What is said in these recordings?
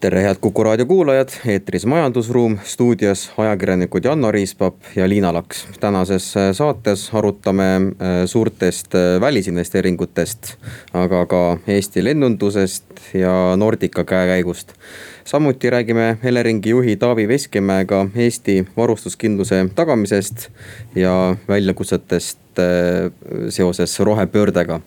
tere, head Kuku raadio kuulajad, eetris Majandusruum, stuudios ajakirjanikud Janno Riispap ja Liina Laks. tänases äh, saates arutame äh, suurtest äh, välisinvesteeringutest, aga ka Eesti lennundusest ja Nordica käekäigust. samuti räägime Eleringi juhi Taavi Veskimäega Eesti varustuskindluse tagamisest ja väljakutsetest seoses rohepöördega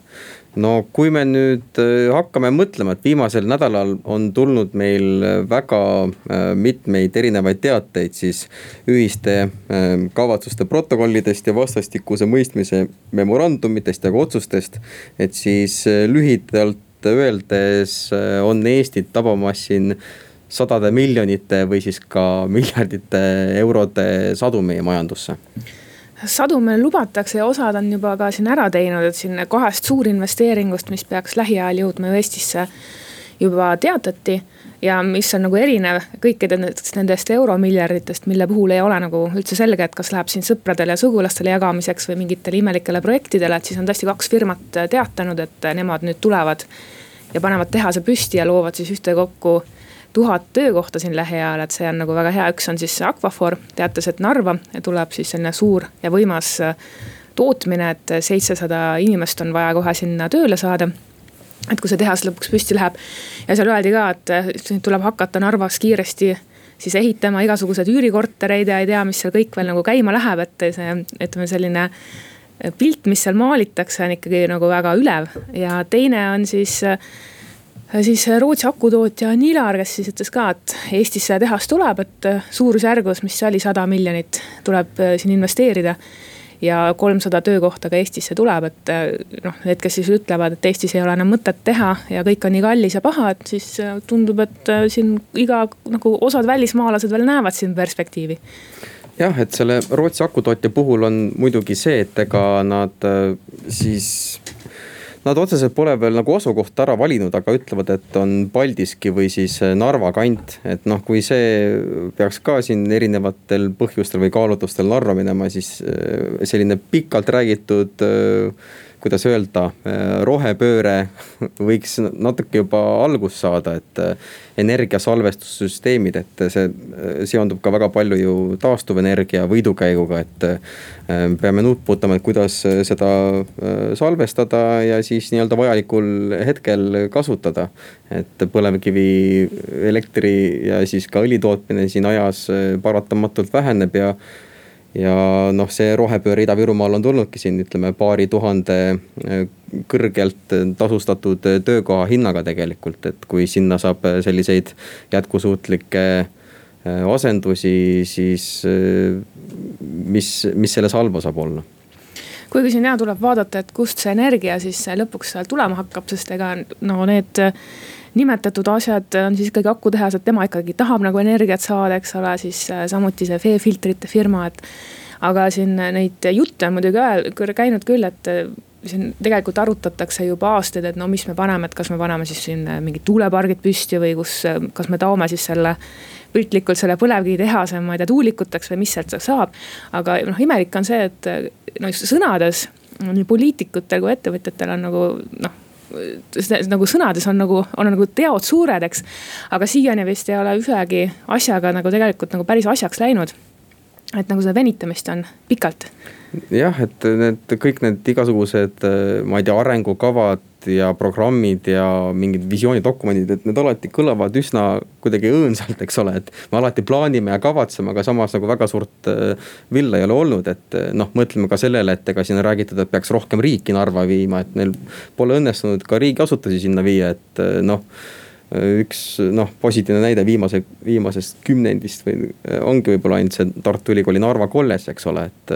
no kui me nüüd äh, hakkame mõtlema, et viimasel nädalal on tulnud meil väga äh, mitmeid erinevaid teateid, siis ühiste äh, kavatsuste protokollidest ja vastastikuse mõistmise memorandumitest ja ka otsustest. et siis lühidalt öeldes on Eestit tabamas siin sadade miljonite või siis ka miljardite eurode sadu meie majandusse sadu meil lubatakse ja osad on juba ka siin ära teinud, et siin kahest suurinvesteeringust, mis peaks lähiajal jõudma ju Eestisse, juba teatati. ja mis on nagu erinev kõikidest nendest euromiljarditest, mille puhul ei ole nagu üldse selge, et kas läheb siin sõpradele ja sugulastele jagamiseks või mingitele imelikele projektidele, et siis on tõesti kaks firmat teatanud, et nemad nüüd tulevad ja panevad tehase püsti ja loovad siis ühtekokku tuhat töökohta siin lähiajal, et see on nagu väga hea, üks on siis Aquafor, teatas, et Narva tuleb siis selline suur ja võimas äh, tootmine, et seitsesada inimest on vaja kohe sinna tööle saada. Et kui see tehas lõpuks püsti läheb. Ja seal öeldi ka, et äh, tuleb hakata Narvas kiiresti siis ehitama igasuguseid üürikortereid ja ei tea, mis seal kõik veel nagu käima läheb, et see ütleme selline äh, pilt, mis seal maalitakse, on ikkagi nagu väga ülev. Ja teine on siis siis Rootsi akutootja Nilar, kes siis ütles ka, et Eestisse tehas tuleb, et suurusjärgus, mis see oli, sada miljonit tuleb äh, siin investeerida. ja kolmsada töökohta ka Eestisse tuleb, et äh, noh, need, kes siis ütlevad, et Eestis ei ole enam mõtet teha ja kõik on nii kallis ja paha, et siis äh, tundub, et siin iga nagu osad välismaalased veel näevad siin perspektiivi jah, et selle Rootsi akutootja puhul on muidugi see, et ega nad siis Nad otseselt pole veel nagu asukohta ära valinud, aga ütlevad, et on Paldiski või siis äh, Narva kant. et noh, kui see peaks ka siin erinevatel põhjustel või kaalutlustel Narva minema, siis äh, selline pikalt räägitud äh, kuidas öelda, rohepööre võiks natuke juba algust saada, et energiasalvestussüsteemid, et see seondub ka väga palju ju taastuvenergia võidukäiguga, et äh, peame nuutputama, et kuidas seda äh, salvestada ja siis nii-öelda vajalikul hetkel kasutada. et põlevkivi, elektri ja siis ka õli tootmine siin ajas äh, paratamatult väheneb ja ja noh, see rohepööre Ida-Virumaal on tulnudki siin ütleme paari tuhande äh, kõrgelt tasustatud töökoha hinnaga tegelikult, et kui sinna saab selliseid jätkusuutlikke äh, asendusi, siis äh, mis, mis selles halba saab olla? Kuigi siin ja tuleb vaadata, et kust see energia siis lõpuks tulema hakkab, sest ega no need nimetatud asjad on siis ikkagi akutehas, et tema ikkagi tahab nagu energiat saada, eks ole, siis äh, samuti see veefiltrite firma, et. aga siin neid jutte on muidugi käinud küll, et äh, siin tegelikult arutatakse juba aastaid, et no mis me paneme, et kas me paneme siis siin mingid tuulepargid püsti või kus, kas me toome siis selle piltlikult selle põlevkivitehase, ma ei tea, tuulikuteks või mis sealt saab. aga noh, imelik on see, et no sõnades nii poliitikutel kui ettevõtjatel on nagu noh nagu sõnades on nagu, on nagu teod suured, eks. aga siiani vist ei ole ühegi asjaga nagu tegelikult nagu päris asjaks läinud. et nagu seda venitamist on pikalt. Jah, et need kõik need igasugused, ma ei tea, arengukavad ja programmid ja mingid visioonidokumendid, et need alati kõlavad üsna kuidagi õõnsalt, eks ole, et. me alati plaanime ja kavatseme, aga samas nagu väga suurt äh, villa ei ole olnud, et äh, noh, mõtleme ka sellele, et ega siin on räägitud, et peaks rohkem riiki Narva viima, et neil pole õnnestunud ka riigiasutusi sinna viia, et äh, noh üks noh, positiivne näide viimase, viimasest kümnendist või ongi võib-olla ainult see Tartu Ülikooli Narva kolledž, eks ole, et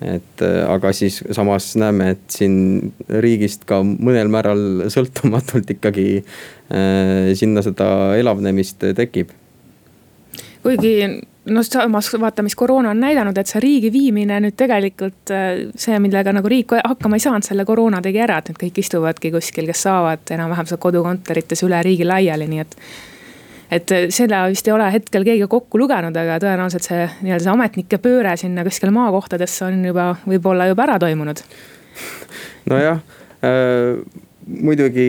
et äh, aga siis samas näeme, et siin riigist ka mõnel määral sõltumatult ikkagi äh, sinna seda elavnemist tekib. kuigi noh, samas vaata, mis koroona on näidanud, et see riigi viimine nüüd tegelikult äh, see, millega nagu riik hakkama ei saanud, selle koroona tegi ära, et nüüd kõik istuvadki kuskil, kes saavad enam-vähem seal kodukontorites üle riigi laiali, nii et et selle vist ei ole hetkel keegi kokku lugenud, aga tõenäoliselt see nii-öelda see ametnike pööre sinna kuskile maakohtadesse on juba, võib-olla juba ära toimunud. nojah äh,, muidugi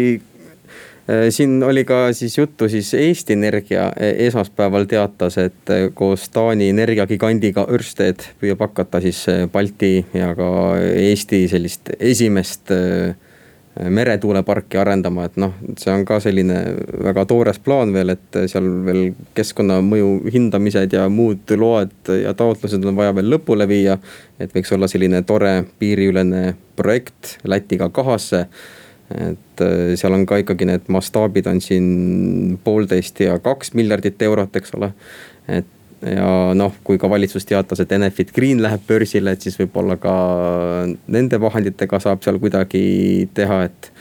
äh, siin oli ka siis juttu siis Eesti Energia e, esmaspäeval teatas, et äh, koos Taani energiagigandiga Ørsted püüab hakata siis äh, Balti ja ka Eesti sellist esimest äh, meretuuleparki arendama, et noh, see on ka selline väga toores plaan veel, et seal veel keskkonnamõju hindamised ja muud load ja taotlused on vaja veel lõpule viia. et võiks olla selline tore piiriülene projekt Lätiga kahasse. et äh, seal on ka ikkagi need mastaabid on siin poolteist ja kaks miljardit eurot, eks ole. et ja noh, kui ka valitsus teatas, et Enefit Green läheb börsile, et siis võib-olla ka nende vahenditega saab seal kuidagi teha, et.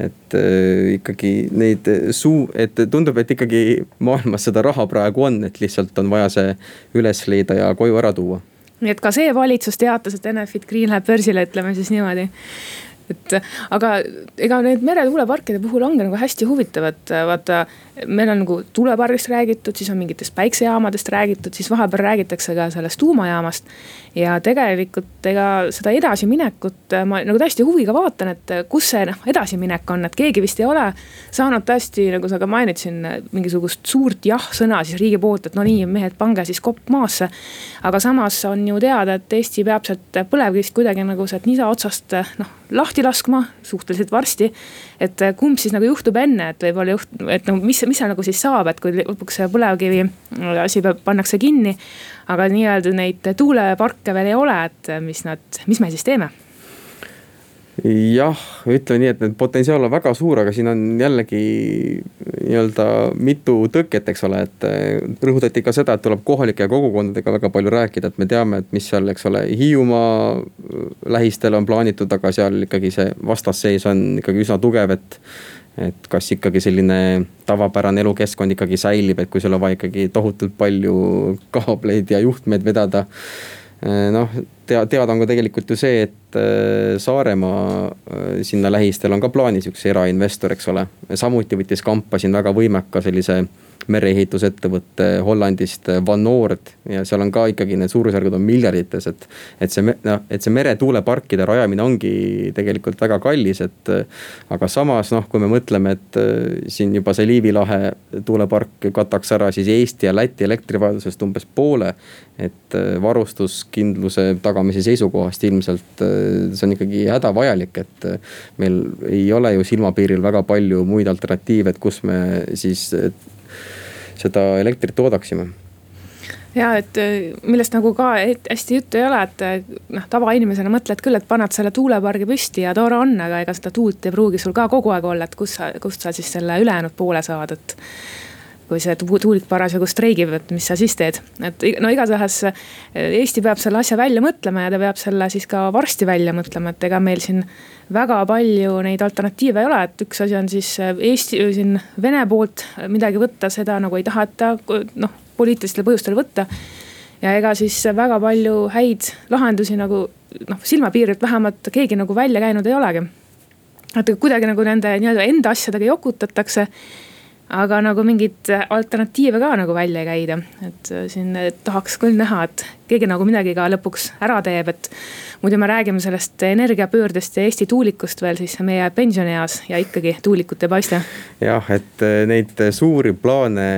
et äh, ikkagi neid suu, et tundub, et ikkagi maailmas seda raha praegu on, et lihtsalt on vaja see üles leida ja koju ära tuua. nii et ka see valitsus teatas, et Enefit Green läheb börsile, ütleme siis niimoodi et aga ega need meretuuleparkide puhul ongi nagu hästi huvitav, et vaata, meil on nagu tuulepargist räägitud, siis on mingitest päiksejaamadest räägitud, siis vahepeal räägitakse ka sellest tuumajaamast. ja tegelikult ega seda edasiminekut ma nagu täiesti huviga vaatan, et kus see noh edasiminek on, et keegi vist ei ole saanud tõesti, nagu sa ka mainid siin, mingisugust suurt jah-sõna siis riigi poolt, et no nii, mehed, pange siis kopp maasse. aga samas on ju teada, et Eesti peab sealt põlevkivist kuidagi nagu sealt nisa otsast noh lahti laskma suhteliselt varsti. et eh, kumb siis nagu juhtub enne, et võib-olla juht-, et no mis, mis seal nagu siis saab, et kui lõpuks see põlevkivi asi peab, pannakse kinni. aga nii-öelda neid tuuleparke veel ei ole, et mis nad, mis me siis teeme jah, ütleme nii, et need potentsiaal on väga suur, aga siin on jällegi nii-öelda mitu tõket, eks ole, et eh, rõhutati ka seda, et tuleb kohalike kogukondadega väga palju rääkida, et me teame, et mis seal, eks ole, Hiiumaa lähistel on plaanitud, aga seal ikkagi see vastasseis on ikkagi üsna tugev, et et kas ikkagi selline tavapärane elukeskkond ikkagi säilib, et kui sul on vaja ikkagi tohutult palju kaableid ja juhtmeid vedada eh, noh, tea, teada on ka tegelikult ju see, et äh, Saaremaa äh, sinna lähistel on ka plaanis üks erainvestor, eks ole. samuti võttis kampa siin väga võimeka sellise mereehitusettevõte Hollandist, Van Noord ja seal on ka ikkagi need suurusjärgud on miljardites, et. et see, noh, et see meretuuleparkide rajamine ongi tegelikult väga kallis, et. aga samas noh, kui me mõtleme, et äh, siin juba see Liivi lahe tuulepark kataks ära siis Eesti ja Läti elektrivajadusest umbes poole. et äh, varustuskindluse tagamise seisukohast ilmselt äh, see on ikkagi hädavajalik, et meil ei ole ju silmapiiril väga palju muid alternatiive, et kus me siis seda elektrit toodaksime ja et äh, millest nagu ka hästi juttu ei ole, et äh, noh, tavainimesena mõtled küll, et paned selle tuulepargi püsti ja tore on, aga ega seda tuult ei pruugi sul ka kogu aeg olla, et kus sa, kust sa siis selle ülejäänud poole saad, et. Kui see tuulik parasjagu streigib, et mis sa siis teed, et no igatahes äh, Eesti peab selle asja välja mõtlema ja ta peab selle siis ka varsti välja mõtlema, et ega meil siin väga palju neid alternatiive ei ole, et üks asi on siis äh, Eesti, siin Vene poolt midagi võtta, seda nagu ei taheta noh, poliitilistel põhjustel võtta. ja ega siis väga palju häid lahendusi nagu noh, silmapiirilt vähemalt keegi nagu välja käinud ei olegi. et kuidagi nagu nende nii-öelda enda asjadega jokutatakse aga nagu mingeid alternatiive ka nagu välja ei käida, et äh, siin tahaks küll näha, et keegi nagu midagi ka lõpuks ära teeb, et. muidu me räägime sellest energiapöördest ja Eesti tuulikust veel siis meie pensionieas ja ikkagi tuulikut ei paista. jah, et äh, neid suuri plaane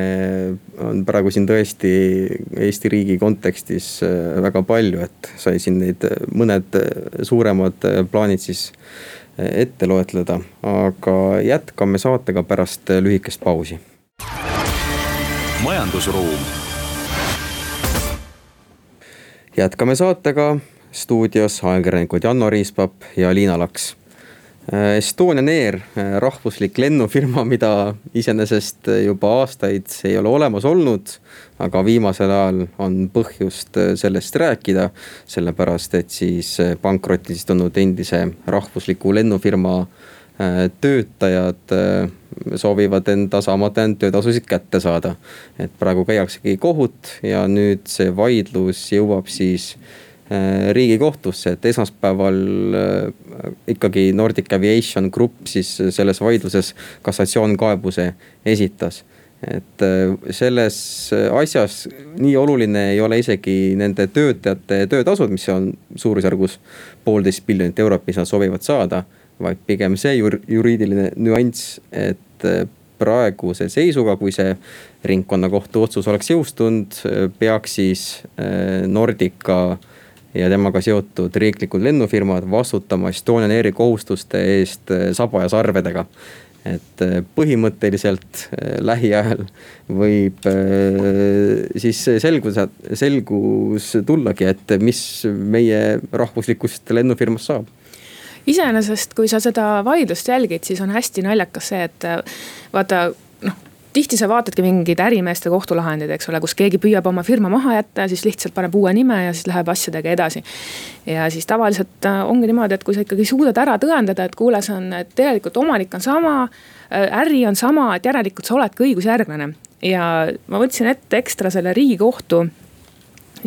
on praegu siin tõesti Eesti riigi kontekstis äh, väga palju, et sai siin neid mõned suuremad plaanid siis ette loetleda, aga jätkame saatega pärast lühikest pausi. majandusruum. jätkame saatega stuudios ajakirjanikud Janno Riispap ja Liina Laks Estonian Air, äh, rahvuslik lennufirma, mida iseenesest juba aastaid ei ole olemas olnud. aga viimasel ajal on põhjust äh, sellest rääkida, sellepärast et siis pankrotis tulnud endise rahvusliku lennufirma töötajad soovivad enda saamata jäänud töötasusid kätte saada. et praegu käiaksegi kohut ja nüüd see vaidlus jõuab siis Äh, riigikohtusse, et esmaspäeval äh, ikkagi Nordic Aviation Group siis selles vaidluses kassatsioonkaebuse esitas. et äh, selles asjas nii oluline ei ole isegi nende töötajate töötasud, mis on suurusjärgus poolteist miljonit eurot, mis nad soovivad saada. vaid pigem see jur juriidiline nüanss, et äh, praeguse seisuga, kui see ringkonnakohtu otsus oleks jõustunud, peaks siis äh, Nordica ja temaga seotud riiklikud lennufirmad vastutama Estonian Airi kohustuste eest saba ja sarvedega. Et äh, põhimõtteliselt äh, lähiajal võib siis selgus, selgus tullagi, et mis meie rahvuslikust lennufirmast saab. Iseenesest, kui sa seda vaidlust jälgid, siis on hästi naljakas see, et vaata tihti sa vaatadki mingeid ärimeeste kohtulahendeid, eks ole, kus keegi püüab oma firma maha jätta ja siis lihtsalt paneb uue nime ja siis läheb asjadega edasi. ja siis tavaliselt äh, ongi niimoodi, et kui sa ikkagi suudad ära tõendada, et kuule, see on, tegelikult omanik on sama, äh, äri on sama, et järelikult sa oledki õigusjärglane. ja ma võtsin ette ekstra selle riigikohtu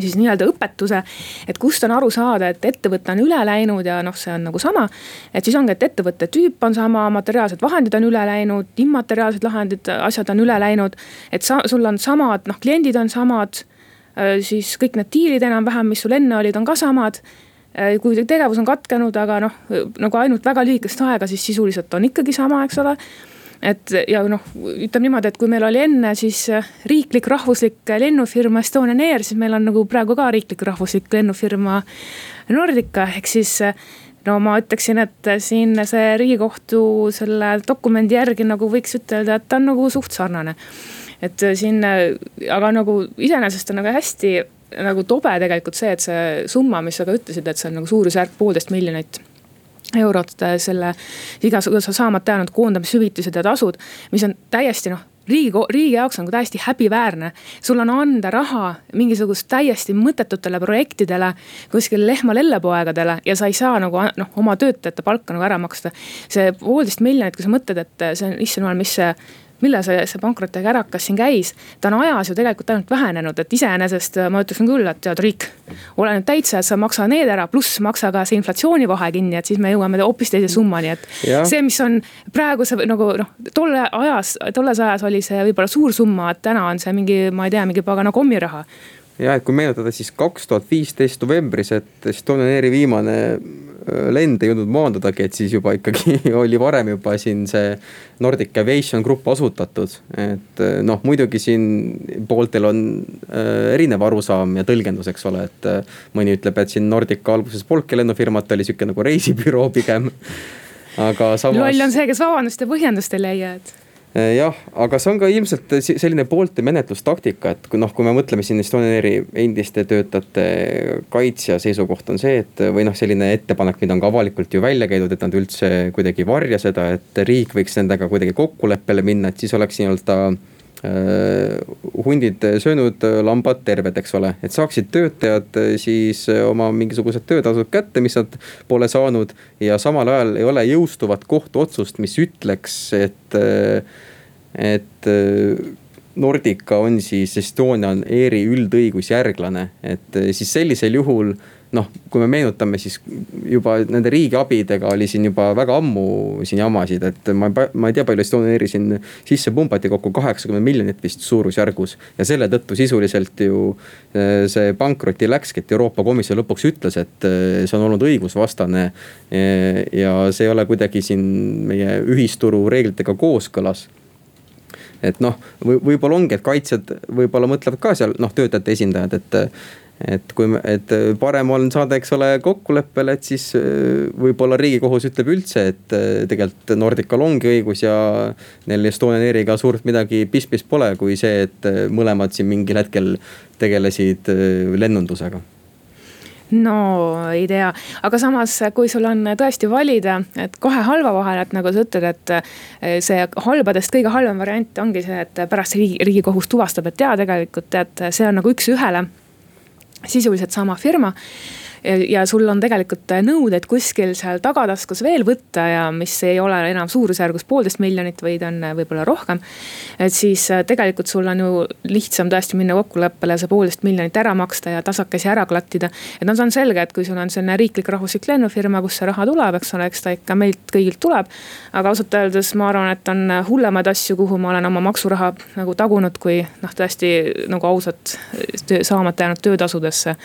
siis nii-öelda õpetuse. et kust on aru saada, et ettevõte on üle läinud ja noh, see on nagu sama. et siis ongi, et ettevõtte tüüp on sama, materiaalsed vahendid on üle läinud, immateriaalsed lahendid, asjad on üle läinud. et sa, sul on samad, noh kliendid on samad. Äh, siis kõik need diilid enam-vähem, mis sul enne olid, on ka samad äh, kui tegevus on katkenud, aga noh, nagu ainult väga lühikest aega, siis sisuliselt on ikkagi sama, eks ole et ja noh, ütleme niimoodi, et kui meil oli enne siis äh, riiklik rahvuslik lennufirma Estonian Air, siis meil on nagu praegu ka riiklik rahvuslik lennufirma Nordica, ehk siis äh, no ma ütleksin, et siin see riigikohtu selle dokumendi järgi nagu võiks ütelda, et ta on nagu suht sarnane. et äh, siin, aga nagu iseenesest on nagu hästi nagu tobe tegelikult see, et see summa, mis sa ka ütlesid, et see on nagu suurusjärk poolteist miljonit eurot selle igasuguse saamata jäänud koondamishüvitised ja tasud, mis on täiesti noh riigi, riigi jaoks on täiesti häbiväärne. sul on anda raha mingisugust täiesti mõttetutele projektidele, kuskil lehma-lellepoegadele ja sa ei saa nagu noh, oma töötajate palka nagu ära maksta. see poolteist miljonit, kui sa mõtled, et see on, issand jumal, mis see millal see, see pankrotiga ärakas siin käis. ta on ajas ju tegelikult ainult vähenenud, et iseenesest ma ütleksin küll, et tead riik, ole nüüd täitsa, et sa maksa need ära, pluss maksa ka see inflatsioonivahe kinni, et siis me jõuame hoopis teise summani, et. see, mis on praeguse nagu noh, tolle ajas, tolles ajas oli see võib-olla suur summa, et täna on see mingi, ma ei tea, mingi pagana kommiraha ja et kui meenutada, siis kaks tuhat viisteist novembris, et Estonian Airi viimane äh, lend ei jõudnud maandudagi, et siis juba ikkagi oli varem juba siin see Nordic Aviation Group asutatud. et äh, noh, muidugi siin pooltel on äh, erinev arusaam ja tõlgendus, eks ole, et mõni ütleb, et siin Nordica alguses polnudki lennufirmat, oli sihuke nagu reisibüroo pigem. aga samas. loll on see, kes vabandust ja põhjendust ei leia, et jah, aga see on ka ilmselt selline poolte menetlustaktika, et kui noh, kui me mõtleme siin Estonian Airi endiste töötajate kaitsja seisukoht on see, et või noh, selline ettepanek, mida on ka avalikult ju välja käidud, et nad üldse kuidagi ei varja seda, et riik võiks nendega kuidagi kokkuleppele minna, et siis oleks nii-öelda äh, hundid söönud, lambad terved, eks ole, et saaksid töötajad siis oma mingisugused töötasud kätte, mis nad pole saanud. ja samal ajal ei ole jõustuvat kohtuotsust, mis ütleks, et et äh, Nordica on siis Estonian Airi üldõigusjärglane, et äh, siis sellisel juhul noh, kui me meenutame, siis juba nende riigiabidega oli siin juba väga ammu siin jamasid, et ma, ma ei tea, palju Estonian Airi siin sisse pumbati kokku, kaheksakümmend miljonit vist suurusjärgus. ja selle tõttu sisuliselt ju äh, see pankrotti läkski, et Euroopa Komisjon lõpuks ütles, et see on olnud õigusvastane. ja see ei ole kuidagi siin meie ühisturu reeglitega kooskõlas et noh, võib-olla ongi, et kaitsjad võib-olla mõtlevad ka seal noh, töötajate esindajad, et et kui, et parem on saada, eks ole, kokkuleppele, et siis äh, võib-olla riigikohus ütleb üldse, et äh, tegelikult Nordical ongi õigus ja neil Estonian Airiga suurt midagi pistmist pole, kui see, et äh, mõlemad siin mingil hetkel tegelesid lennundusega no ei tea, aga samas, kui sul on tõesti valida, et kahe halva vahel, et nagu sa ütled, et eh, see halbadest kõige halvem variant ongi see, et pärast riigi, riigikohus tuvastab, et jaa, tegelikult tead, see on nagu üks-ühele sisuliselt sama firma ja sul on tegelikult nõudeid kuskil seal tagataskus veel võtta ja mis ei ole enam suurusjärgus poolteist miljonit, vaid on võib-olla rohkem. et siis tegelikult sul on ju lihtsam tõesti minna kokkuleppele see poolteist miljonit ära maksta ja tasakesi ära klattida. et noh, see on selge, et kui sul on selline riiklik rahvuslik lennufirma, kust see raha tuleb, eks ole, eks ta ikka meilt kõigilt tuleb. aga ausalt öeldes ma arvan, et on hullemaid asju, kuhu ma olen oma maksuraha nagu tagunud, kui noh, tõesti nagu ausalt saamata jäänud töötasudesse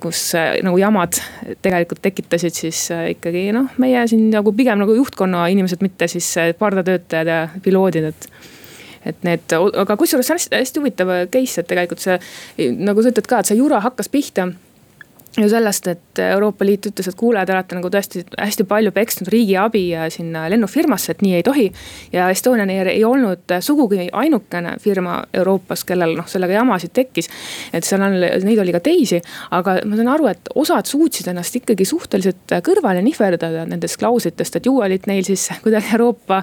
kus nagu jamad tegelikult tekitasid siis ikkagi noh, meie siin nagu pigem nagu juhtkonna inimesed, mitte siis pardatöötajad ja piloodid, et et need, aga kusjuures see on hästi, hästi huvitav case, et tegelikult see nagu sa ütled ka, et see jura hakkas pihta ju sellest, et Euroopa Liit ütles, et kuule, te olete nagu tõesti hästi palju peksnud riigiabi sinna lennufirmasse, et nii ei tohi. ja Estonian Air ei olnud sugugi ainukene firma Euroopas, kellel noh, sellega jamasid tekkis. et seal on, neid oli ka teisi, aga ma saan aru, et osad suutsid ennast ikkagi suhteliselt kõrvale nihverdada nendest klauslitest, et ju olid neil siis kuidagi Euroopa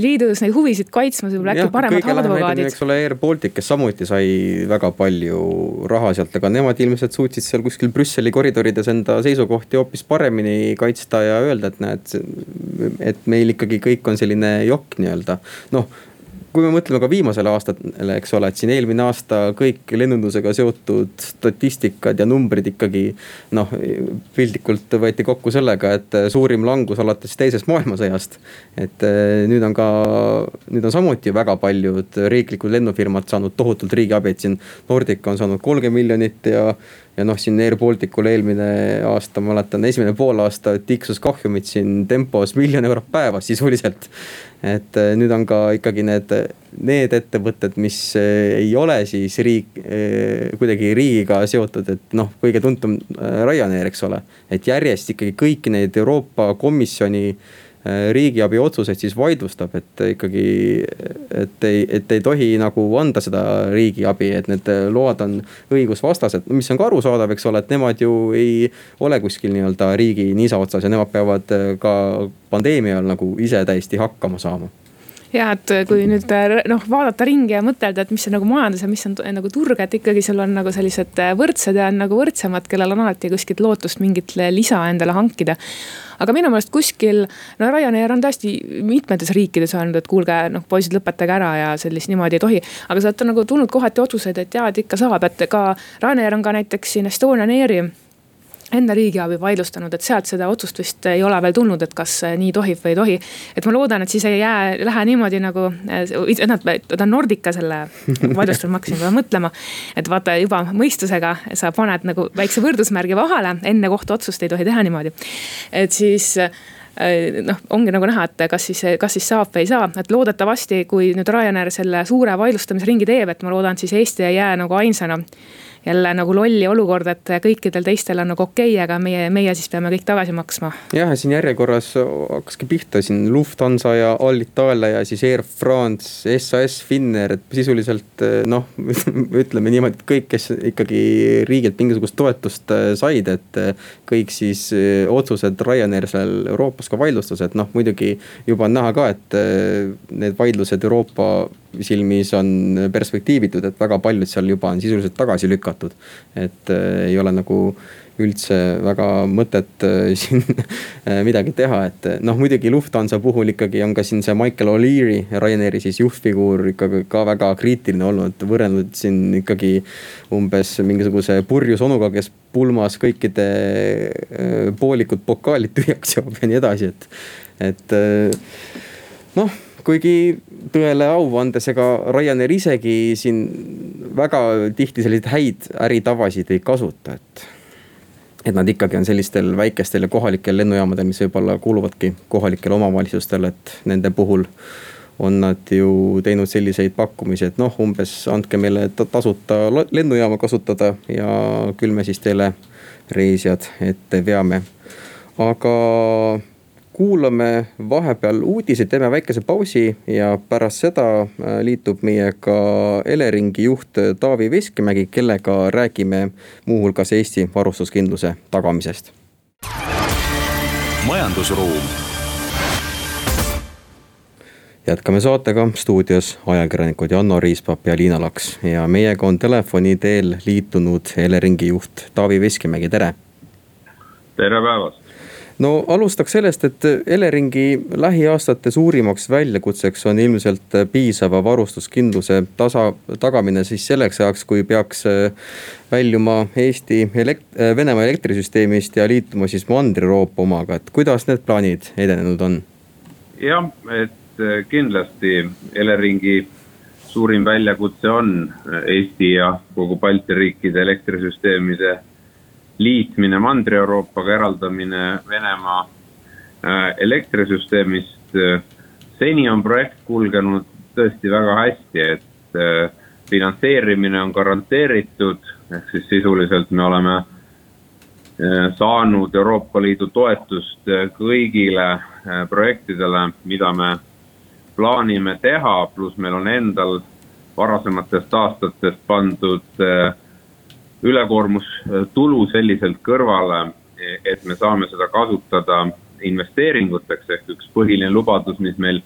Liidus neid huvisid kaitsmas, võib-olla äkki paremad advokaadid. eks ole, Air Baltic, kes samuti sai väga palju raha sealt, aga nemad ilmselt suutsid seal kuskil Brüsseli Brüsseli koridorides enda seisukohti hoopis paremini kaitsta ja öelda, et näed, et meil ikkagi kõik on selline jokk nii-öelda. noh, kui me mõtleme ka viimasele aastale, eks ole, et siin eelmine aasta kõik lennundusega seotud statistikad ja numbrid ikkagi noh, piltlikult võeti kokku sellega, et suurim langus alates teisest maailmasõjast. et eh, nüüd on ka, nüüd on samuti väga paljud riiklikud lennufirmad saanud tohutult riigiabi, et siin Nordica on saanud kolmkümmend miljonit ja ja noh, siin Air Balticul eelmine aasta, ma mäletan, esimene poolaasta tiksus kahjumid siin tempos miljon eurot päevas sisuliselt. et eh, nüüd on ka ikkagi need, need ettevõtted, mis eh, ei ole siis riik, eh, kuidagi riigiga seotud, et noh, kõige tuntum Ryanair, eks ole. et järjest ikkagi kõiki neid Euroopa Komisjoni riigiabi otsuseid siis vaidlustab, et ikkagi, et ei, et ei tohi nagu anda seda riigiabi, et need load on õigusvastased, mis on ka arusaadav, eks ole, et nemad ju ei ole kuskil nii-öelda riigi niisa otsas ja nemad peavad ka pandeemia ajal nagu ise täiesti hakkama saama ja et kui nüüd noh, vaadata ringi ja mõtelda, et mis on nagu majandus ja mis on nagu turg, et ikkagi sul on nagu sellised võrdsed ja on nagu võrdsemad, kellel on alati kuskilt lootust mingit lisa endale hankida aga minu meelest kuskil, no Ryanair on tõesti mitmetes riikides öelnud, et kuulge, noh poisid, lõpetage ära ja sellist niimoodi ei tohi. aga sealt on nagu tulnud kohati otsuseid, et jaa, et ikka saab, et ka Ryanair on ka näiteks siin Estonian Airi enda riigiabi vaidlustanud, et sealt seda otsust vist ei ole veel tulnud, et kas nii tohib või ei tohi. et ma loodan, et siis ei jää, lähe niimoodi nagu, nad, ta on Nordica selle vaidlustanud, ma hakkasin kohe mõtlema. et vaata juba mõistusega sa paned nagu väikse võrdusmärgi vahele, enne kohtuotsust ei tohi teha niimoodi. et siis noh, ongi nagu näha, et kas siis, kas siis saab või ei saa, et loodetavasti, kui nüüd Ryanair selle suure vaidlustamisringi teeb, et ma loodan, siis Eesti ei jää nagu ainsana jälle nagu lolli olukorda, et kõikidel teistel on nagu okei okay,, aga meie, meie siis peame kõik tagasi maksma. jah, siin järjekorras hakkaski pihta siin Lufthansa ja Alitalia ja siis Air France, SAS, Finnair, et sisuliselt noh, ütleme niimoodi, et kõik, kes ikkagi riigilt mingisugust toetust äh, said, et äh, kõik siis otsused Ryanair seal Euroopas ka vaidlustas, et noh, muidugi juba on näha ka, et need vaidlused Euroopa silmis on perspektiivitud, et väga paljud seal juba on sisuliselt tagasi lükatud. et äh, ei ole nagu üldse väga mõtet äh, siin äh, midagi teha, et noh, muidugi Lufthansa puhul ikkagi on ka siin see Michael O'Leary, Ryanairi siis juhtfiguur ikkagi ka väga kriitiline olnud, võrrelnud siin ikkagi umbes mingisuguse purjus onuga, kes pulmas kõikide poolikud pokaalid tühjaks joob ja nii edasi, et, et noh kuigi tõele au andes, ega Ryanair isegi siin väga tihti selliseid häid äritavasid ei kasuta, et. et nad ikkagi on sellistel väikestel ja kohalikel lennujaamadel, mis võib-olla kuuluvadki kohalikele omavalitsustele, et nende puhul on nad ju teinud selliseid pakkumisi, et noh, umbes andke meile tasuta lennujaama kasutada ja küll me siis teile reisijad ette veame. aga kuulame vahepeal uudiseid, teeme väikese pausi ja pärast seda äh, liitub meiega Eleringi juht Taavi Veskimägi, kellega räägime muuhulgas Eesti varustuskindluse tagamisest. majandusruum. Jätkame saatega. Stuudios ajakirjanikud Janno Riispap ja Liina Laks. Ja meiega on telefoni teel liitunud Eleringi juht Taavi Veskimägi, tere! Tere päevast no alustaks sellest, et Eleringi lähiaastate suurimaks väljakutseks on ilmselt piisava varustuskindluse tasa, tagamine siis selleks ajaks, kui peaks väljuma Eesti elekt-, Venemaa elektrisüsteemist ja liituma siis Mandri-Euroopa omaga, et kuidas need plaanid edenenud on? jah, et kindlasti Eleringi suurim väljakutse on Eesti ja kogu Balti riikide elektrisüsteemide liitmine Mandri-Euroopaga, eraldamine Venemaa äh, elektrisüsteemist. seni on projekt kulgenud tõesti väga hästi, et äh, finantseerimine on garanteeritud, ehk siis sisuliselt me oleme äh, saanud Euroopa Liidu toetust kõigile projektidele, mida me plaanime teha, pluss meil on endal varasematest aastatest pandud äh, ülekoormustulu selliselt kõrvale, et me saame seda kasutada investeeringuteks, ehk üks põhiline lubadus, mis meil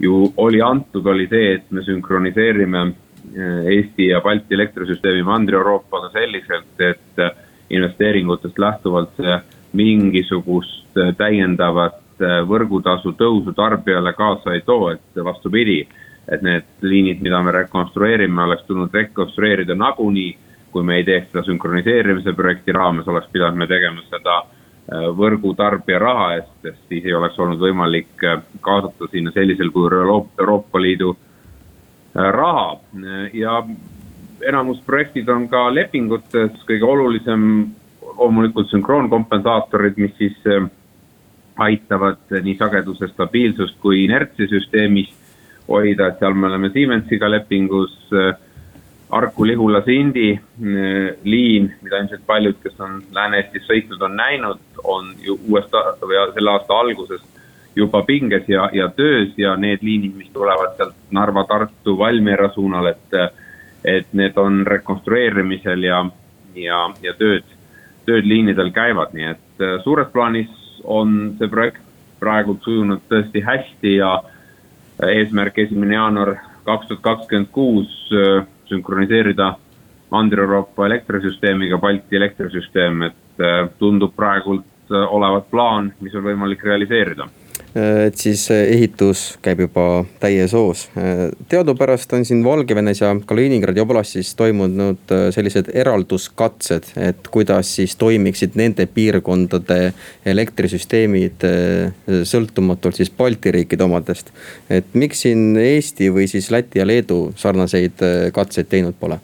ju oli antud, oli see, et me sünkroniseerime eh, Eesti ja Balti elektrisüsteemi Mandri-Euroopaga selliselt, et investeeringutest lähtuvalt see mingisugust täiendavat võrgutasu tõusu tarbijale kaasa ei too, et vastupidi, et need liinid, mida me rekonstrueerime, oleks tulnud rekonstrueerida nagunii kui me ei teeks seda sünkroniseerimise projekti raames, oleks pidanud me tegema seda äh, võrgutarbija raha eest, sest siis ei oleks olnud võimalik äh, kaasata sinna sellisel kujul Euroopa Liidu äh, raha. Ja enamus projektid on ka lepingutes, kõige olulisem loomulikult sünkroonkompensaatorid, mis siis aitavad nii sageduse stabiilsust kui inertsi süsteemis hoida, et seal me oleme Siemensiga lepingus äh, Harku-Lihula-Sindi äh, liin, mida ilmselt paljud, kes on Lääne-Eestis sõitnud, on näinud, on ju uuest või selle aasta alguses juba pinges ja, ja töös ja need liinid, mis tulevad sealt Narva, Tartu, Valmiera suunal, et, et need on rekonstrueerimisel ja, ja, ja tööd, tööd liinidel käivad, nii et äh, suures plaanis on see projekt praegu sujunud tõesti hästi ja eesmärk esimene jaanuar kaks tuhat kakskümmend kuus äh, sünkroniseerida Mandri-Euroopa elektrisüsteemiga Balti elektrisüsteem, et äh, tundub praegult äh, olevat plaan, mis on võimalik realiseerida et siis ehitus käib juba täies hoos. teadupärast on siin Valgevenes ja Kaliningradi oblastis toimunud sellised eralduskatsed, et kuidas siis toimiksid nende piirkondade elektrisüsteemid sõltumatult siis Balti riikide omadest. et miks siin Eesti või siis Läti ja Leedu sarnaseid katseid teinud pole?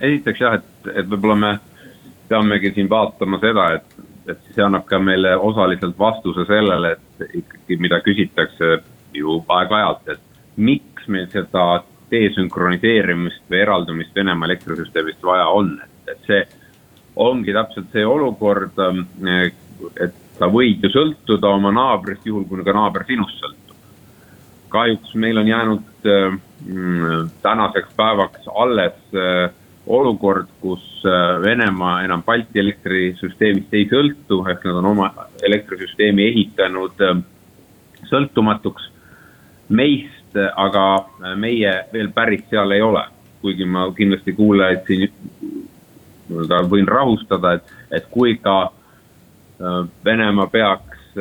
esiteks jah, et, et võib-olla me peamegi siin vaatama seda, et, et see annab ka meile osaliselt vastuse sellele, et ikkagi, mida küsitakse ju aeg-ajalt, et miks meil seda desünkroniseerimist või eraldumist Venemaa elektrisüsteemist vaja on, et, et see ongi täpselt see olukord, et sa võid ju sõltuda oma naabrist, juhul kui ka naaber sinust sõltub. kahjuks meil on jäänud äh, tänaseks päevaks alles olukord, kus äh, Venemaa enam Balti elektrisüsteemist ei sõltu, ehk nad on oma elektrisüsteemi ehitanud äh, sõltumatuks meist, aga äh, meie veel päris seal ei ole. kuigi ma kindlasti kuulajaid siin nii-öelda võin rahustada, et, et kui ka Venemaa peaks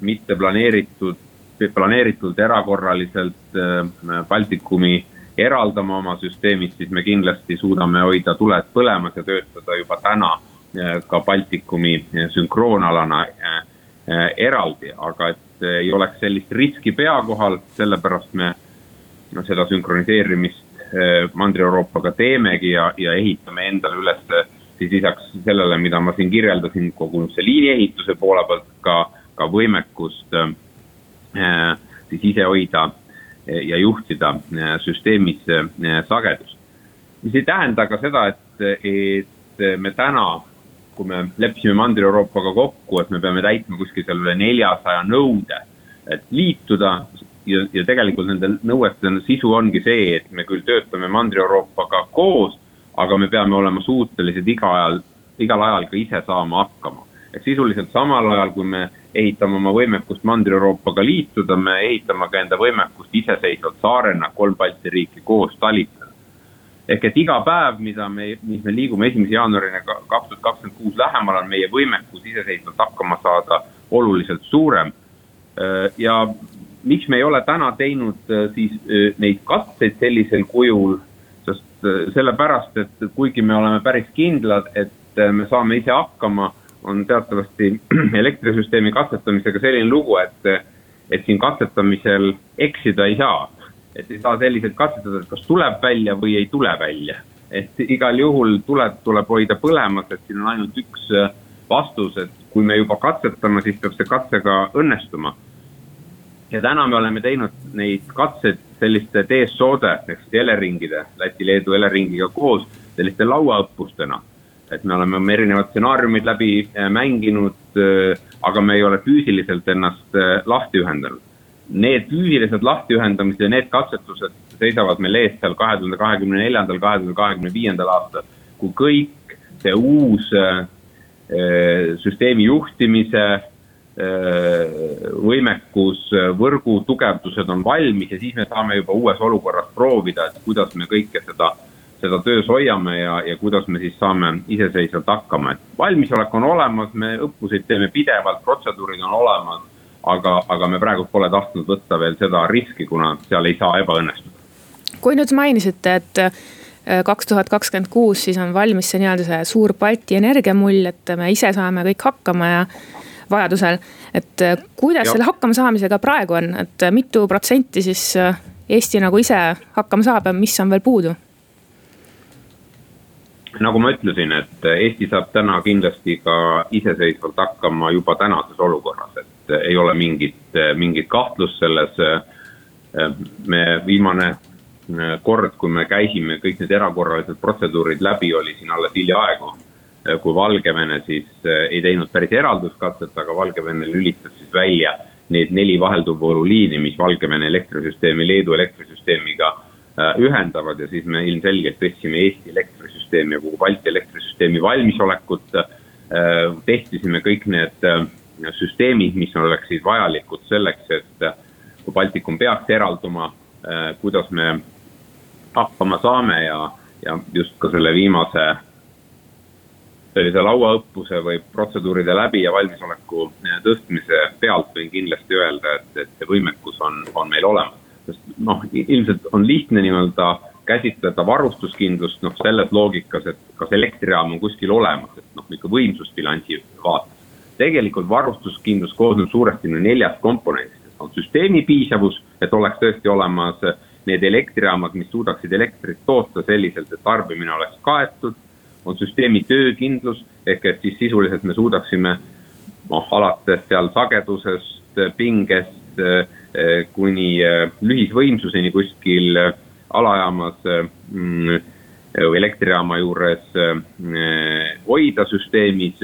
mitte planeeritud, planeeritult erakorraliselt Baltikumi eraldama oma süsteemist, siis me kindlasti suudame hoida tuled põlemas ja töötada juba täna eh, ka Baltikumi eh, sünkroonalana eh, eraldi, aga et ei oleks sellist riski pea kohal, sellepärast me no, seda sünkroniseerimist Mandri-Euroopaga teemegi ja, ja ehitame endale üles siis lisaks sellele, mida ma siin kirjeldasin, kogu see liiniehituse poole pealt ka, ka võimekust äh, siis ise hoida ja juhtida äh, süsteemis äh, sagedust. mis ei tähenda ka seda, et, et me täna, kui me leppisime Mandri-Euroopaga kokku, et me peame täitma kuskil seal üle neljasaja nõude, et liituda ja, ja tegelikult nende nõuete sisu ongi see, et me küll töötame Mandri-Euroopaga koos, aga me peame olema suutelised iga ajal, igal ajal ka ise saama hakkama. Et sisuliselt samal ajal, kui me ehitame oma võimekust Mandri-Euroopaga liituda, me ehitame ka enda võimekust iseseisvalt saarena kolm Balti riiki koos talitada. ehk et iga päev, mida me, mis me liigume esimese jaanuarini kaks tuhat kakskümmend kuus lähemale, on meie võimekus iseseisvalt hakkama saada oluliselt suurem. ja miks me ei ole täna teinud siis neid katseid sellisel kujul, sest sellepärast, et kuigi me oleme päris kindlad, et me saame ise hakkama, on teatavasti elektrisüsteemi katsetamisega selline lugu, et, et siin katsetamisel eksida ei saa et ei saa selliselt katsetada, et kas tuleb välja või ei tule välja. et igal juhul tuleb, tuleb hoida põlemas, et siin on ainult üks äh, vastus, et kui me juba katsetame, siis peab see katse ka õnnestuma. ja täna me oleme teinud neid katseid selliste DSO-de ehk siis Eleringide, Läti-Leedu Eleringiga koos selliste lauaõppustena. Et me oleme oma erinevad stsenaariumid läbi äh, mänginud, äh, aga me ei ole füüsiliselt ennast lahti ühendanud need füüsilised lahtiühendamised ja need katsetused seisavad meil ees seal kahe tuhande kahekümne neljandal, kahe tuhande kahekümne viiendal aastal. kui kõik see uus äh, süsteemi juhtimise äh, võimekus, võrgu tugevdused on valmis ja siis me saame juba uues olukorras proovida, et kuidas me kõike seda, seda töös hoiame ja, ja kuidas me siis saame iseseisvalt hakkama, et valmisolek on olemas, me õppuseid teeme pidevalt, protseduurid on olemas aga, aga me praegu pole tahtnud võtta veel seda riski, kuna seal ei saa ebaõnnestuda. kui nüüd mainisite, et äh, kaks tuhat kakskümmend kuus, siis on valmis see nii-öelda see suur Balti energiamull, et me ise saame kõik hakkama ja vajadusel. et äh, kuidas ja. selle hakkama saamisega praegu on, et mitu protsenti siis äh, Eesti nagu ise hakkama saab ja mis on veel puudu? Nagu ma ütlesin, et Eesti saab täna kindlasti ka iseseisvalt hakkama juba tänases olukorras, et ei ole mingit, mingit kahtlust selles. me viimane kord, kui me käisime kõik need erakorralised protseduurid läbi, oli siin alles hiljaaegu. kui Valgevene siis ei teinud päris eralduskatset, aga Valgevene lülitas siis välja need neli vahelduvvooluliini, mis Valgevene elektrisüsteemi Leedu elektrisüsteemiga ühendavad ja siis me ilmselgelt tõstsime Eesti elektrisüsteemi ja kogu Balti elektrisüsteemi valmisolekut. tehtisime kõik need süsteemid, mis oleksid vajalikud selleks, et kui Baltikum peaks eralduma, äh, kuidas me hakkama saame ja, ja just ka selle viimase sellise lauaõppuse või protseduuride läbi ja valmisoleku äh, tõstmise pealt võin kindlasti öelda, et, et see võimekus on, on meil olemas. sest noh, ilmselt on lihtne nii-öelda käsitleda varustuskindlust noh, selles loogikas, et kas elektrijaam on kuskil olemas, et noh, ikka võimsusbilansi vaates tegelikult varustuskindlus koosneb suuresti neljast komponendist. on süsteemi piisavus, et oleks tõesti olemas need elektrijaamad, mis suudaksid elektrit toota selliselt, et tarbimine oleks kaetud. on süsteemi töökindlus ehk et siis sisuliselt me suudaksime noh, alates seal sagedusest, pingest kuni lühisvõimsuseni kuskil alajaamas mm, või elektrijaama juures hoida süsteemis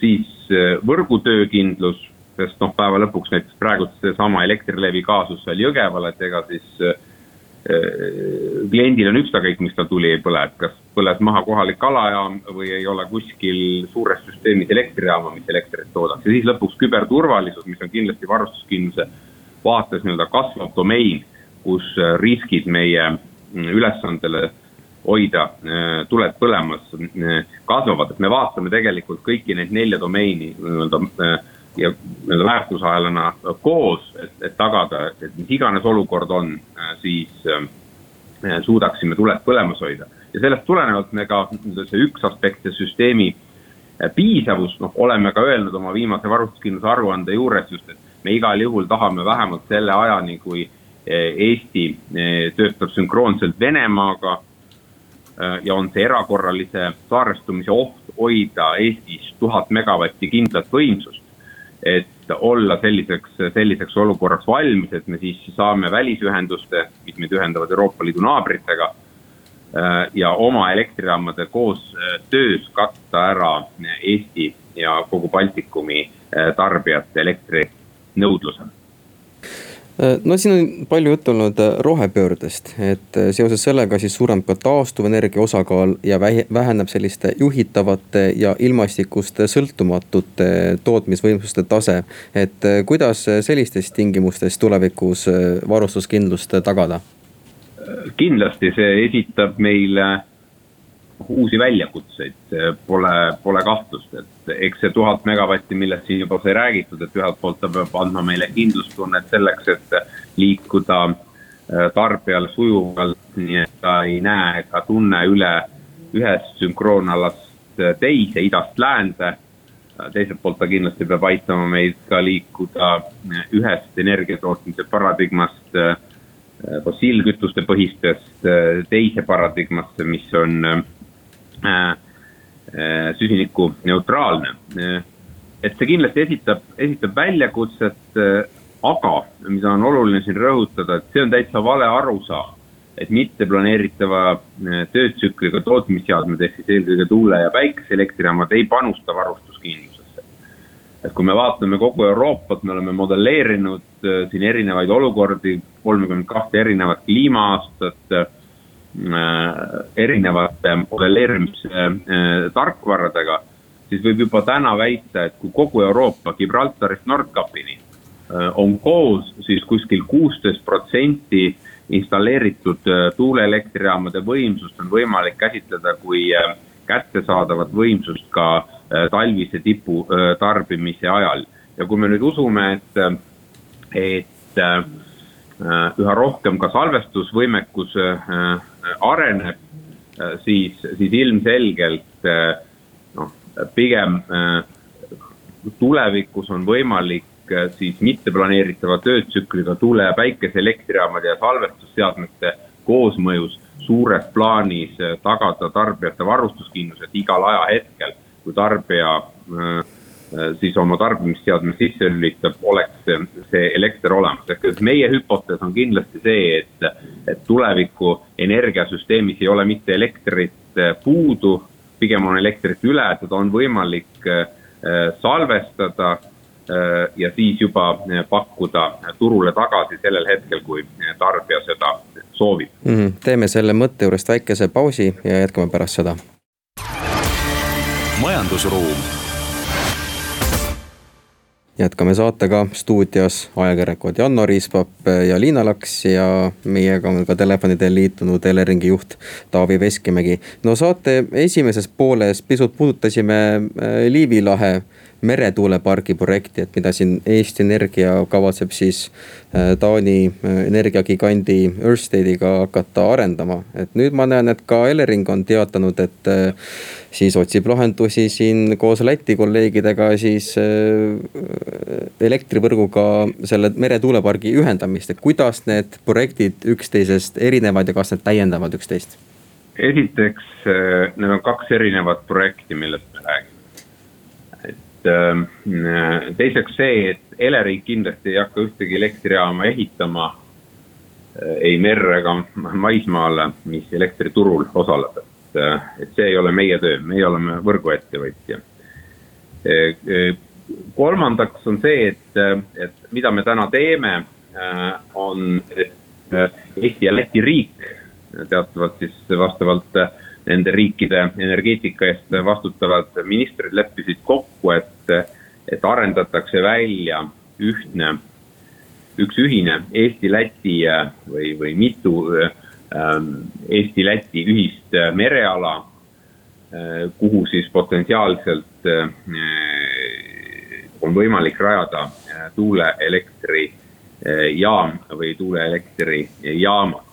siis Eh, võrgutöökindlus, sest noh, päeva lõpuks näiteks praegu seesama Elektrilevi kaasus seal Jõgeval, et ega siis äh, kliendil on ükskõik, miks tal tuli ei põle, et kas põles maha kohalik alajaam või ei ole kuskil suures süsteemis elektrijaama, mis elektrit toodaks. Ja siis lõpuks küberturvalisus, mis on kindlasti varustuskindluse vaates nii-öelda kasvav domein, kus riskid meie mm, ülesandele hoida äh, tuled põlemas, äh, kasvavad, et me vaatame tegelikult kõiki neid nelja domeini nii-öelda äh, ja nii-öelda väärtusahelana koos, et, et tagada, et mis iganes olukord on, siis suudaksime tuled põlemas hoida. ja sellest tulenevalt me ka see üks aspekt, see süsteemi piisavus, noh, oleme ka öelnud oma viimase varustuskindluse aruande juures just, et me igal juhul tahame vähemalt selle ajani, kui Eesti töötab sünkroonselt Venemaaga Äh, ja on see erakorralise saarestumise oht hoida Eestis tuhat megavatti kindlat võimsust. et olla selliseks, selliseks olukorraks valmis, et me siis saame välisühenduste, mis meid ühendavad Euroopa Liidu naabritega. Ja oma elektrijaamade koos äh, töös katta ära Eesti ja kogu Baltikumi tarbijate elektrinõudluse no siin on palju juttu olnud äh, rohepöördest, et äh, seoses sellega siis suureneb ka taastuvenergia osakaal ja väheneb selliste juhitavate ja ilmastikust sõltumatute tootmisvõimsuste tase. et kuidas sellistes tingimustes tulevikus varustuskindlust tagada? kindlasti see esitab meile uusi väljakutseid, pole, pole kahtlust, et eks see tuhat megavatti, millest siin juba sai räägitud, et ühelt poolt ta peab andma meile kindlustunnet selleks, et liikuda äh, tarbijal sujuvalt, nii et ta ei näe ega tunne üle ühest sünkroonalast teise, idast läände. teiselt poolt ta kindlasti peab aitama meid ka liikuda ühest energiatootmise paradigmast äh, fossiilkütuste põhistest äh, teise paradigmasse, mis on Äh, äh, süsinikuneutraalne. Äh, et see kindlasti esitab, esitab väljakutset, aga mida on oluline siin rõhutada, et see on täitsa vale arusaam. et mitteplaneeritava töötsükliga tootmisseadmed ehk siis eelkõige tuule- ja päikeseelektrijaamad ei panusta varustuskindlusesse. et kui me vaatame kogu Euroopat, me oleme modelleerinud siin erinevaid olukordi, kolmekümmend kahte erinevat kliima-aastat Äh, erinevate modelleerimistarkvaradega, siis võib juba täna väita, et kui kogu Euroopa Gibraltarist Nordkapini äh, on koos, siis kuskil kuusteist protsenti installeeritud äh, tuuleelektrijaamade võimsust on võimalik käsitleda kui kättesaadavat võimsust ka talvise tipu tarbimise ajal. ja kui me nüüd usume, et, et üha rohkem ka salvestusvõimekus areneb, äh, siis, siis ilmselgelt äh, noh, pigem äh, tulevikus on võimalik siis mitteplaneeritava töötsükliga tuule- ja päikeseelektrijaamade ja salvestusseadmete koosmõjus suures plaanis tagada tarbijate varustuskindlused igal ajahetkel, kui tarbija Äh, siis oma tarbimisseadme sisse lülitab, oleks see elekter olemas. ehk et meie hüpotees on kindlasti see, et, et tuleviku energiasüsteemis ei ole mitte elektrit äh, puudu, pigem on elektrit üle, seda on võimalik äh, salvestada ja siis juba pakkuda turule tagasi sellel hetkel, kui tarbija seda soovib mm. -hmm. teeme selle mõtte juurest väikese pausi ja jätkame pärast seda. majandusruum jätkame saatega stuudios ajakirjanikud Janno Riispap ja Liina Laks ja meiega on ka telefoni teel liitunud Eleringi juht Taavi Veskimägi. no saate esimeses pooles pisut puudutasime äh, Liivi lahe meretuulepargi projekti, et mida siin Eesti Energia kavatseb siis äh, Taani äh, energiagigandi Örstediga hakata arendama. et nüüd ma näen, et ka Elering on teatanud, et äh, siis otsib lahendusi siin koos Läti kolleegidega siis elektrivõrguga selle meretuulepargi ühendamist, et kuidas need projektid üksteisest erinevad ja kas need täiendavad üksteist? esiteks, need on kaks erinevat projekti, millest teiseks see, et Elering kindlasti ei hakka ühtegi elektrijaama ehitama äh, ei merre ega maismaale, mis elektriturul osaleb, et, äh, et see ei ole meie töö, meie oleme võrguettevõtja. kolmandaks on see, et, et mida me täna teeme, on, et Eesti ja Läti riik teatavalt siis vastavalt nende riikide energeetika eest vastutavad ministrid leppisid kokku, et, et arendatakse välja ühtne, üks ühine Eesti-Läti või, või mitu ähm, Eesti-Läti ühist mereala, äh, kuhu siis potentsiaalselt äh, on võimalik rajada äh, tuuleelektrijaam või tuuleelektrijaamad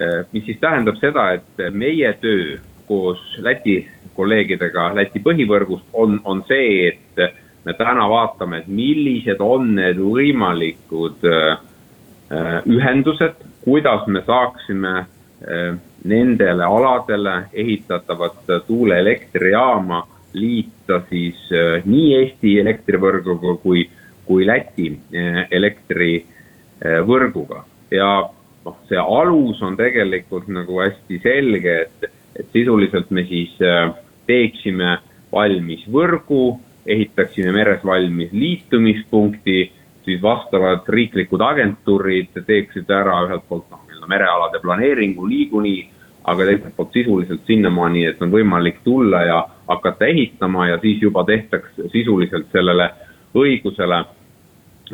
Äh, mis siis tähendab seda, et meie töö koos Läti kolleegidega Läti põhivõrgust on, on see, et me täna vaatame, et millised on need võimalikud äh, äh, ühendused, kuidas me saaksime nendele aladele ehitatavat tuuleelektrijaama liita siis nii Eesti elektrivõrguga kui, kui Läti elektrivõrguga ja noh, see alus on tegelikult nagu hästi selge, et, et sisuliselt me siis äh, teeksime valmis võrgu, ehitaksime meres valmis liitumispunkti, siis vastavad riiklikud agentuurid teeksid ära ühelt poolt noh, nii-öelda merealade planeeringu niikuinii, aga teiselt poolt sisuliselt sinnamaani, et on võimalik tulla ja hakata ehitama ja siis juba tehtaks sisuliselt sellele õigusele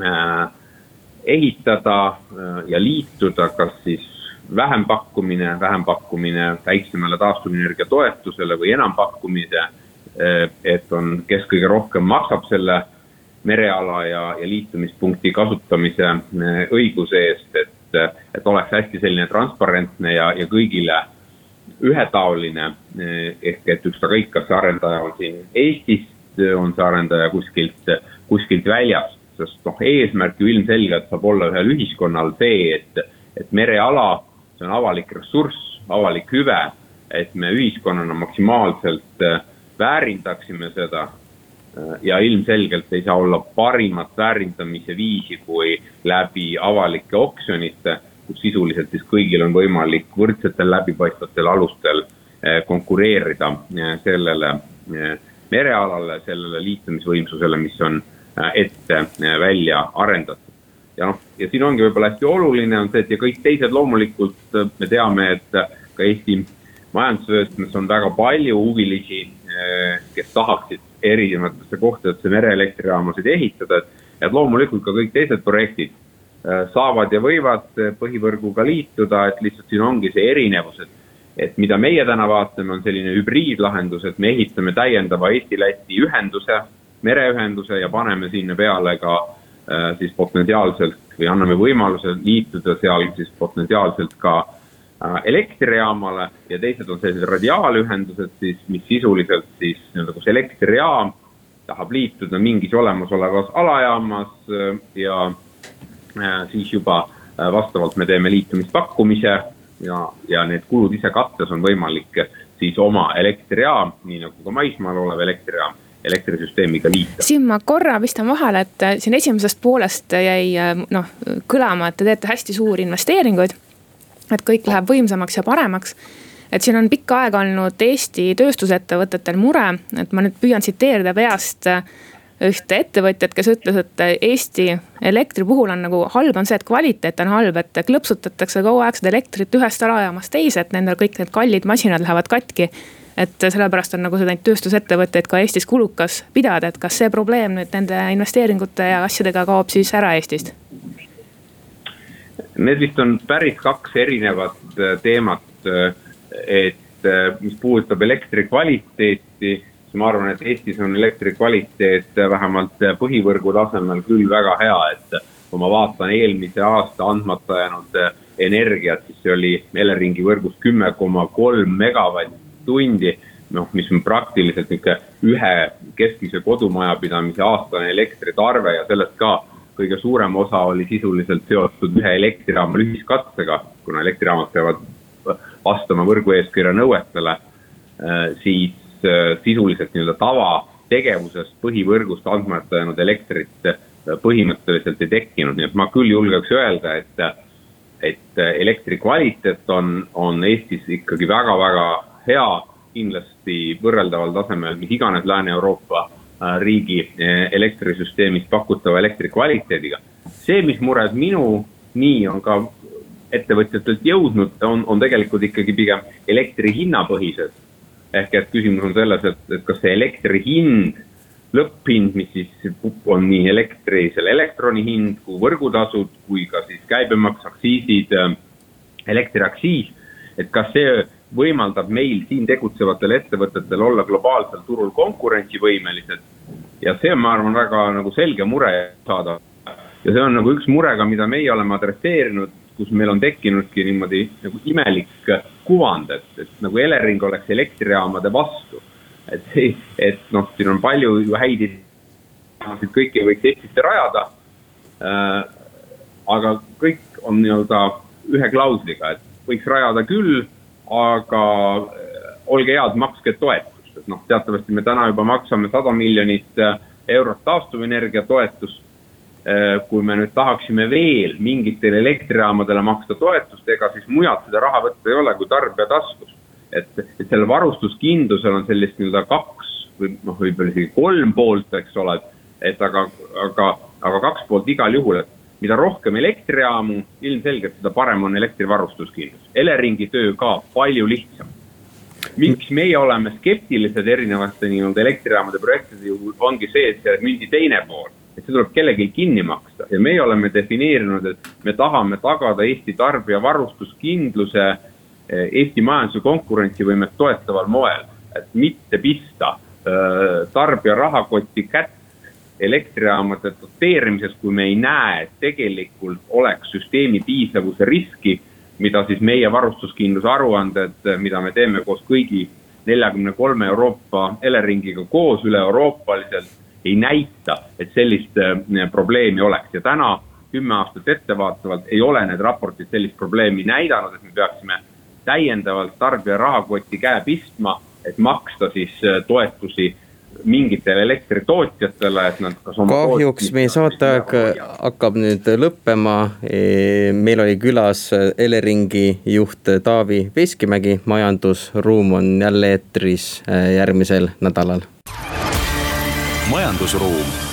äh, ehitada äh, ja liituda kas siis vähempakkumine, vähempakkumine väiksemale taastuvenergia toetusele või enampakkumise. et on, kes kõige rohkem maksab selle mereala ja, ja liitumispunkti kasutamise õiguse eest, et, et oleks hästi selline transparentne ja, ja kõigile ühetaoline. ehk et ükskõik, kas see arendaja on siin Eestist, on see arendaja kuskilt, kuskilt väljast, sest noh, eesmärk ju ilmselgelt saab olla ühel ühiskonnal see, et, et mereala see on avalik ressurss, avalik hüve, et me ühiskonnana maksimaalselt äh, väärindaksime seda. Äh, ja ilmselgelt ei saa olla parimat väärindamise viisi kui läbi avalike oksjonite, kus sisuliselt siis kõigil on võimalik võrdsetel läbipaistvatel alustel äh, konkureerida sellele merealale, sellele liitumisvõimsusele, mis on ette välja arendatud ja noh, ja siin ongi võib-olla hästi oluline on see, et ja kõik teised loomulikult äh, me teame, et äh, ka Eesti majandusvöötmes on väga palju huvilisi, äh, kes tahaksid erinevatesse kohtadesse mereelektrijaamasid ehitada, et, et loomulikult ka kõik teised projektid saavad ja võivad põhivõrguga liituda, et lihtsalt siin ongi see erinevus, et et mida meie täna vaatame, on selline hübriidlahendus, et me ehitame täiendava Eesti-Läti ühenduse, mereühenduse ja paneme sinna peale ka äh, siis potentsiaalselt või anname võimaluse liituda seal siis potentsiaalselt ka äh, elektrijaamale ja teised on sellised radiaalühendused siis, mis sisuliselt siis nii-öelda, kus elektrijaam tahab liituda mingis olemasolevas alajaamas äh, ja siis juba vastavalt me teeme liitumispakkumise ja, ja need kulud ise kattes on võimalik siis oma elektrijaam, nii nagu ka maismaal olev elektrijaam elektrisüsteemiga liita. siin ma korra pistan vahele, et äh, siin esimesest poolest jäi äh, noh kõlama, et te teete hästi suuri investeeringuid. et kõik läheb võimsamaks ja paremaks. et siin on pikka aega olnud Eesti tööstusettevõtetel mure, et ma nüüd püüan tsiteerida peast äh, ühte ettevõtjat, kes ütles, et Eesti elektri puhul on nagu halb on see, et kvaliteet on halb, et klõpsutatakse kogu aeg seda elektrit ühest ärajaamast teise, et nendel kõik need kallid masinad lähevad katki et sellepärast on nagu neid tööstusettevõtteid ka Eestis kulukas pidada, et kas see probleem nüüd nende investeeringute ja asjadega kaob siis ära Eestist? Need vist on päris kaks erinevat äh, teemat, äh, et äh, mis puudutab elektri kvaliteeti, siis ma arvan, et Eestis on elektri kvaliteet vähemalt põhivõrgu tasemel küll väga hea, et kui ma vaatan eelmise aasta andmata jäänud energiat, siis see oli Eleringi võrgus kümme koma kolm megavatti tundi. noh, mis on praktiliselt nihuke ühe keskmise kodumajapidamise aastane elektritarve ja sellest ka kõige suurem osa oli sisuliselt seotud ühe elektrijaama ühiskatsega, kuna elektrijaamad peavad vastama võrgueeskirja nõuetele, äh, siis sisuliselt nii-öelda tavategevusest põhivõrgust andmata jäänud elektrit äh, põhimõtteliselt ei tekkinud, nii et ma küll julgeks öelda, et, et elektri kvaliteet on, on Eestis ikkagi väga-väga hea, kindlasti võrreldaval tasemel mis iganes Lääne-Euroopa äh, riigi äh, elektrisüsteemis pakutava elektri kvaliteediga. see, mis mured minuni on ka ettevõtjatelt jõudnud, on, on tegelikult ikkagi pigem elektri hinnapõhised. Ehk et küsimus on selles, et, et kas see elektri hind, lõpphind, mis siis on nii elektri, selle elektroni hind kui võrgutasud, kui ka siis käibemaks, aktsiisid, äh, elektriaktsiis, et kas see võimaldab meil siin tegutsevatel ettevõtetel olla globaalsel turul konkurentsivõimelised. ja see on, ma arvan, väga nagu selge mure saada. ja see on nagu üks mure ka, mida meie oleme adresseerinud, kus meil on tekkinudki niimoodi nagu imelik kuvand, et, et nagu Elering oleks elektrijaamade vastu. et, et noh, siin on palju ju häid ideid, kõiki võiks Eestisse rajada äh,. aga kõik on nii-öelda ühe klausliga, et võiks rajada küll aga äh, olge head, makske toetust, et noh, teatavasti me täna juba maksame sada miljonit äh, eurot taastuvenergia toetust. Äh, kui me nüüd tahaksime veel mingitele elektrijaamadele maksta toetust, ega siis mujalt seda raha võtta ei ole kui tarbija taskust. et, et sellel varustuskindlusel on sellist nii-öelda kaks või noh, võib-olla isegi kolm poolt, eks ole, et aga, aga, aga kaks poolt igal juhul, et mida rohkem elektrijaamu, ilmselgelt seda parem on elektrivarustuskindlus. Eleringi töö ka palju lihtsam. miks meie oleme skeptilised erinevate nii-öelda elektrijaamade projektide juhul, ongi see, et see mündi teine pool et see tuleb kellelgi kinni maksta. Ja meie oleme defineerinud, et me tahame tagada Eesti tarbija varustuskindluse eh, Eesti majanduse konkurentsivõimet toetaval moel, et mitte pista äh, tarbija rahakotti kätt elektrijaamade doteerimises, kui me ei näe, et tegelikult oleks süsteemi piisavuse riski, mida siis meie varustuskindluse aruanded, mida me teeme koos kõigi neljakümne kolme Euroopa Eleringiga koos üle-euroopaliselt ei näita, et sellist äh, probleemi oleks ja täna kümme aastat ettevaatavalt ei ole need raportid sellist probleemi näidanud, et me peaksime täiendavalt tarbija rahakotti käe pistma, et maksta siis äh, toetusi mingitele elektritootjatele, et nad kas oma kahjuks meie saateaeg hakkab nüüd lõppema. E, meil oli külas Eleringi juht Taavi Veskimägi, majandusruum on jälle eetris järgmisel nädalal. Majandusruum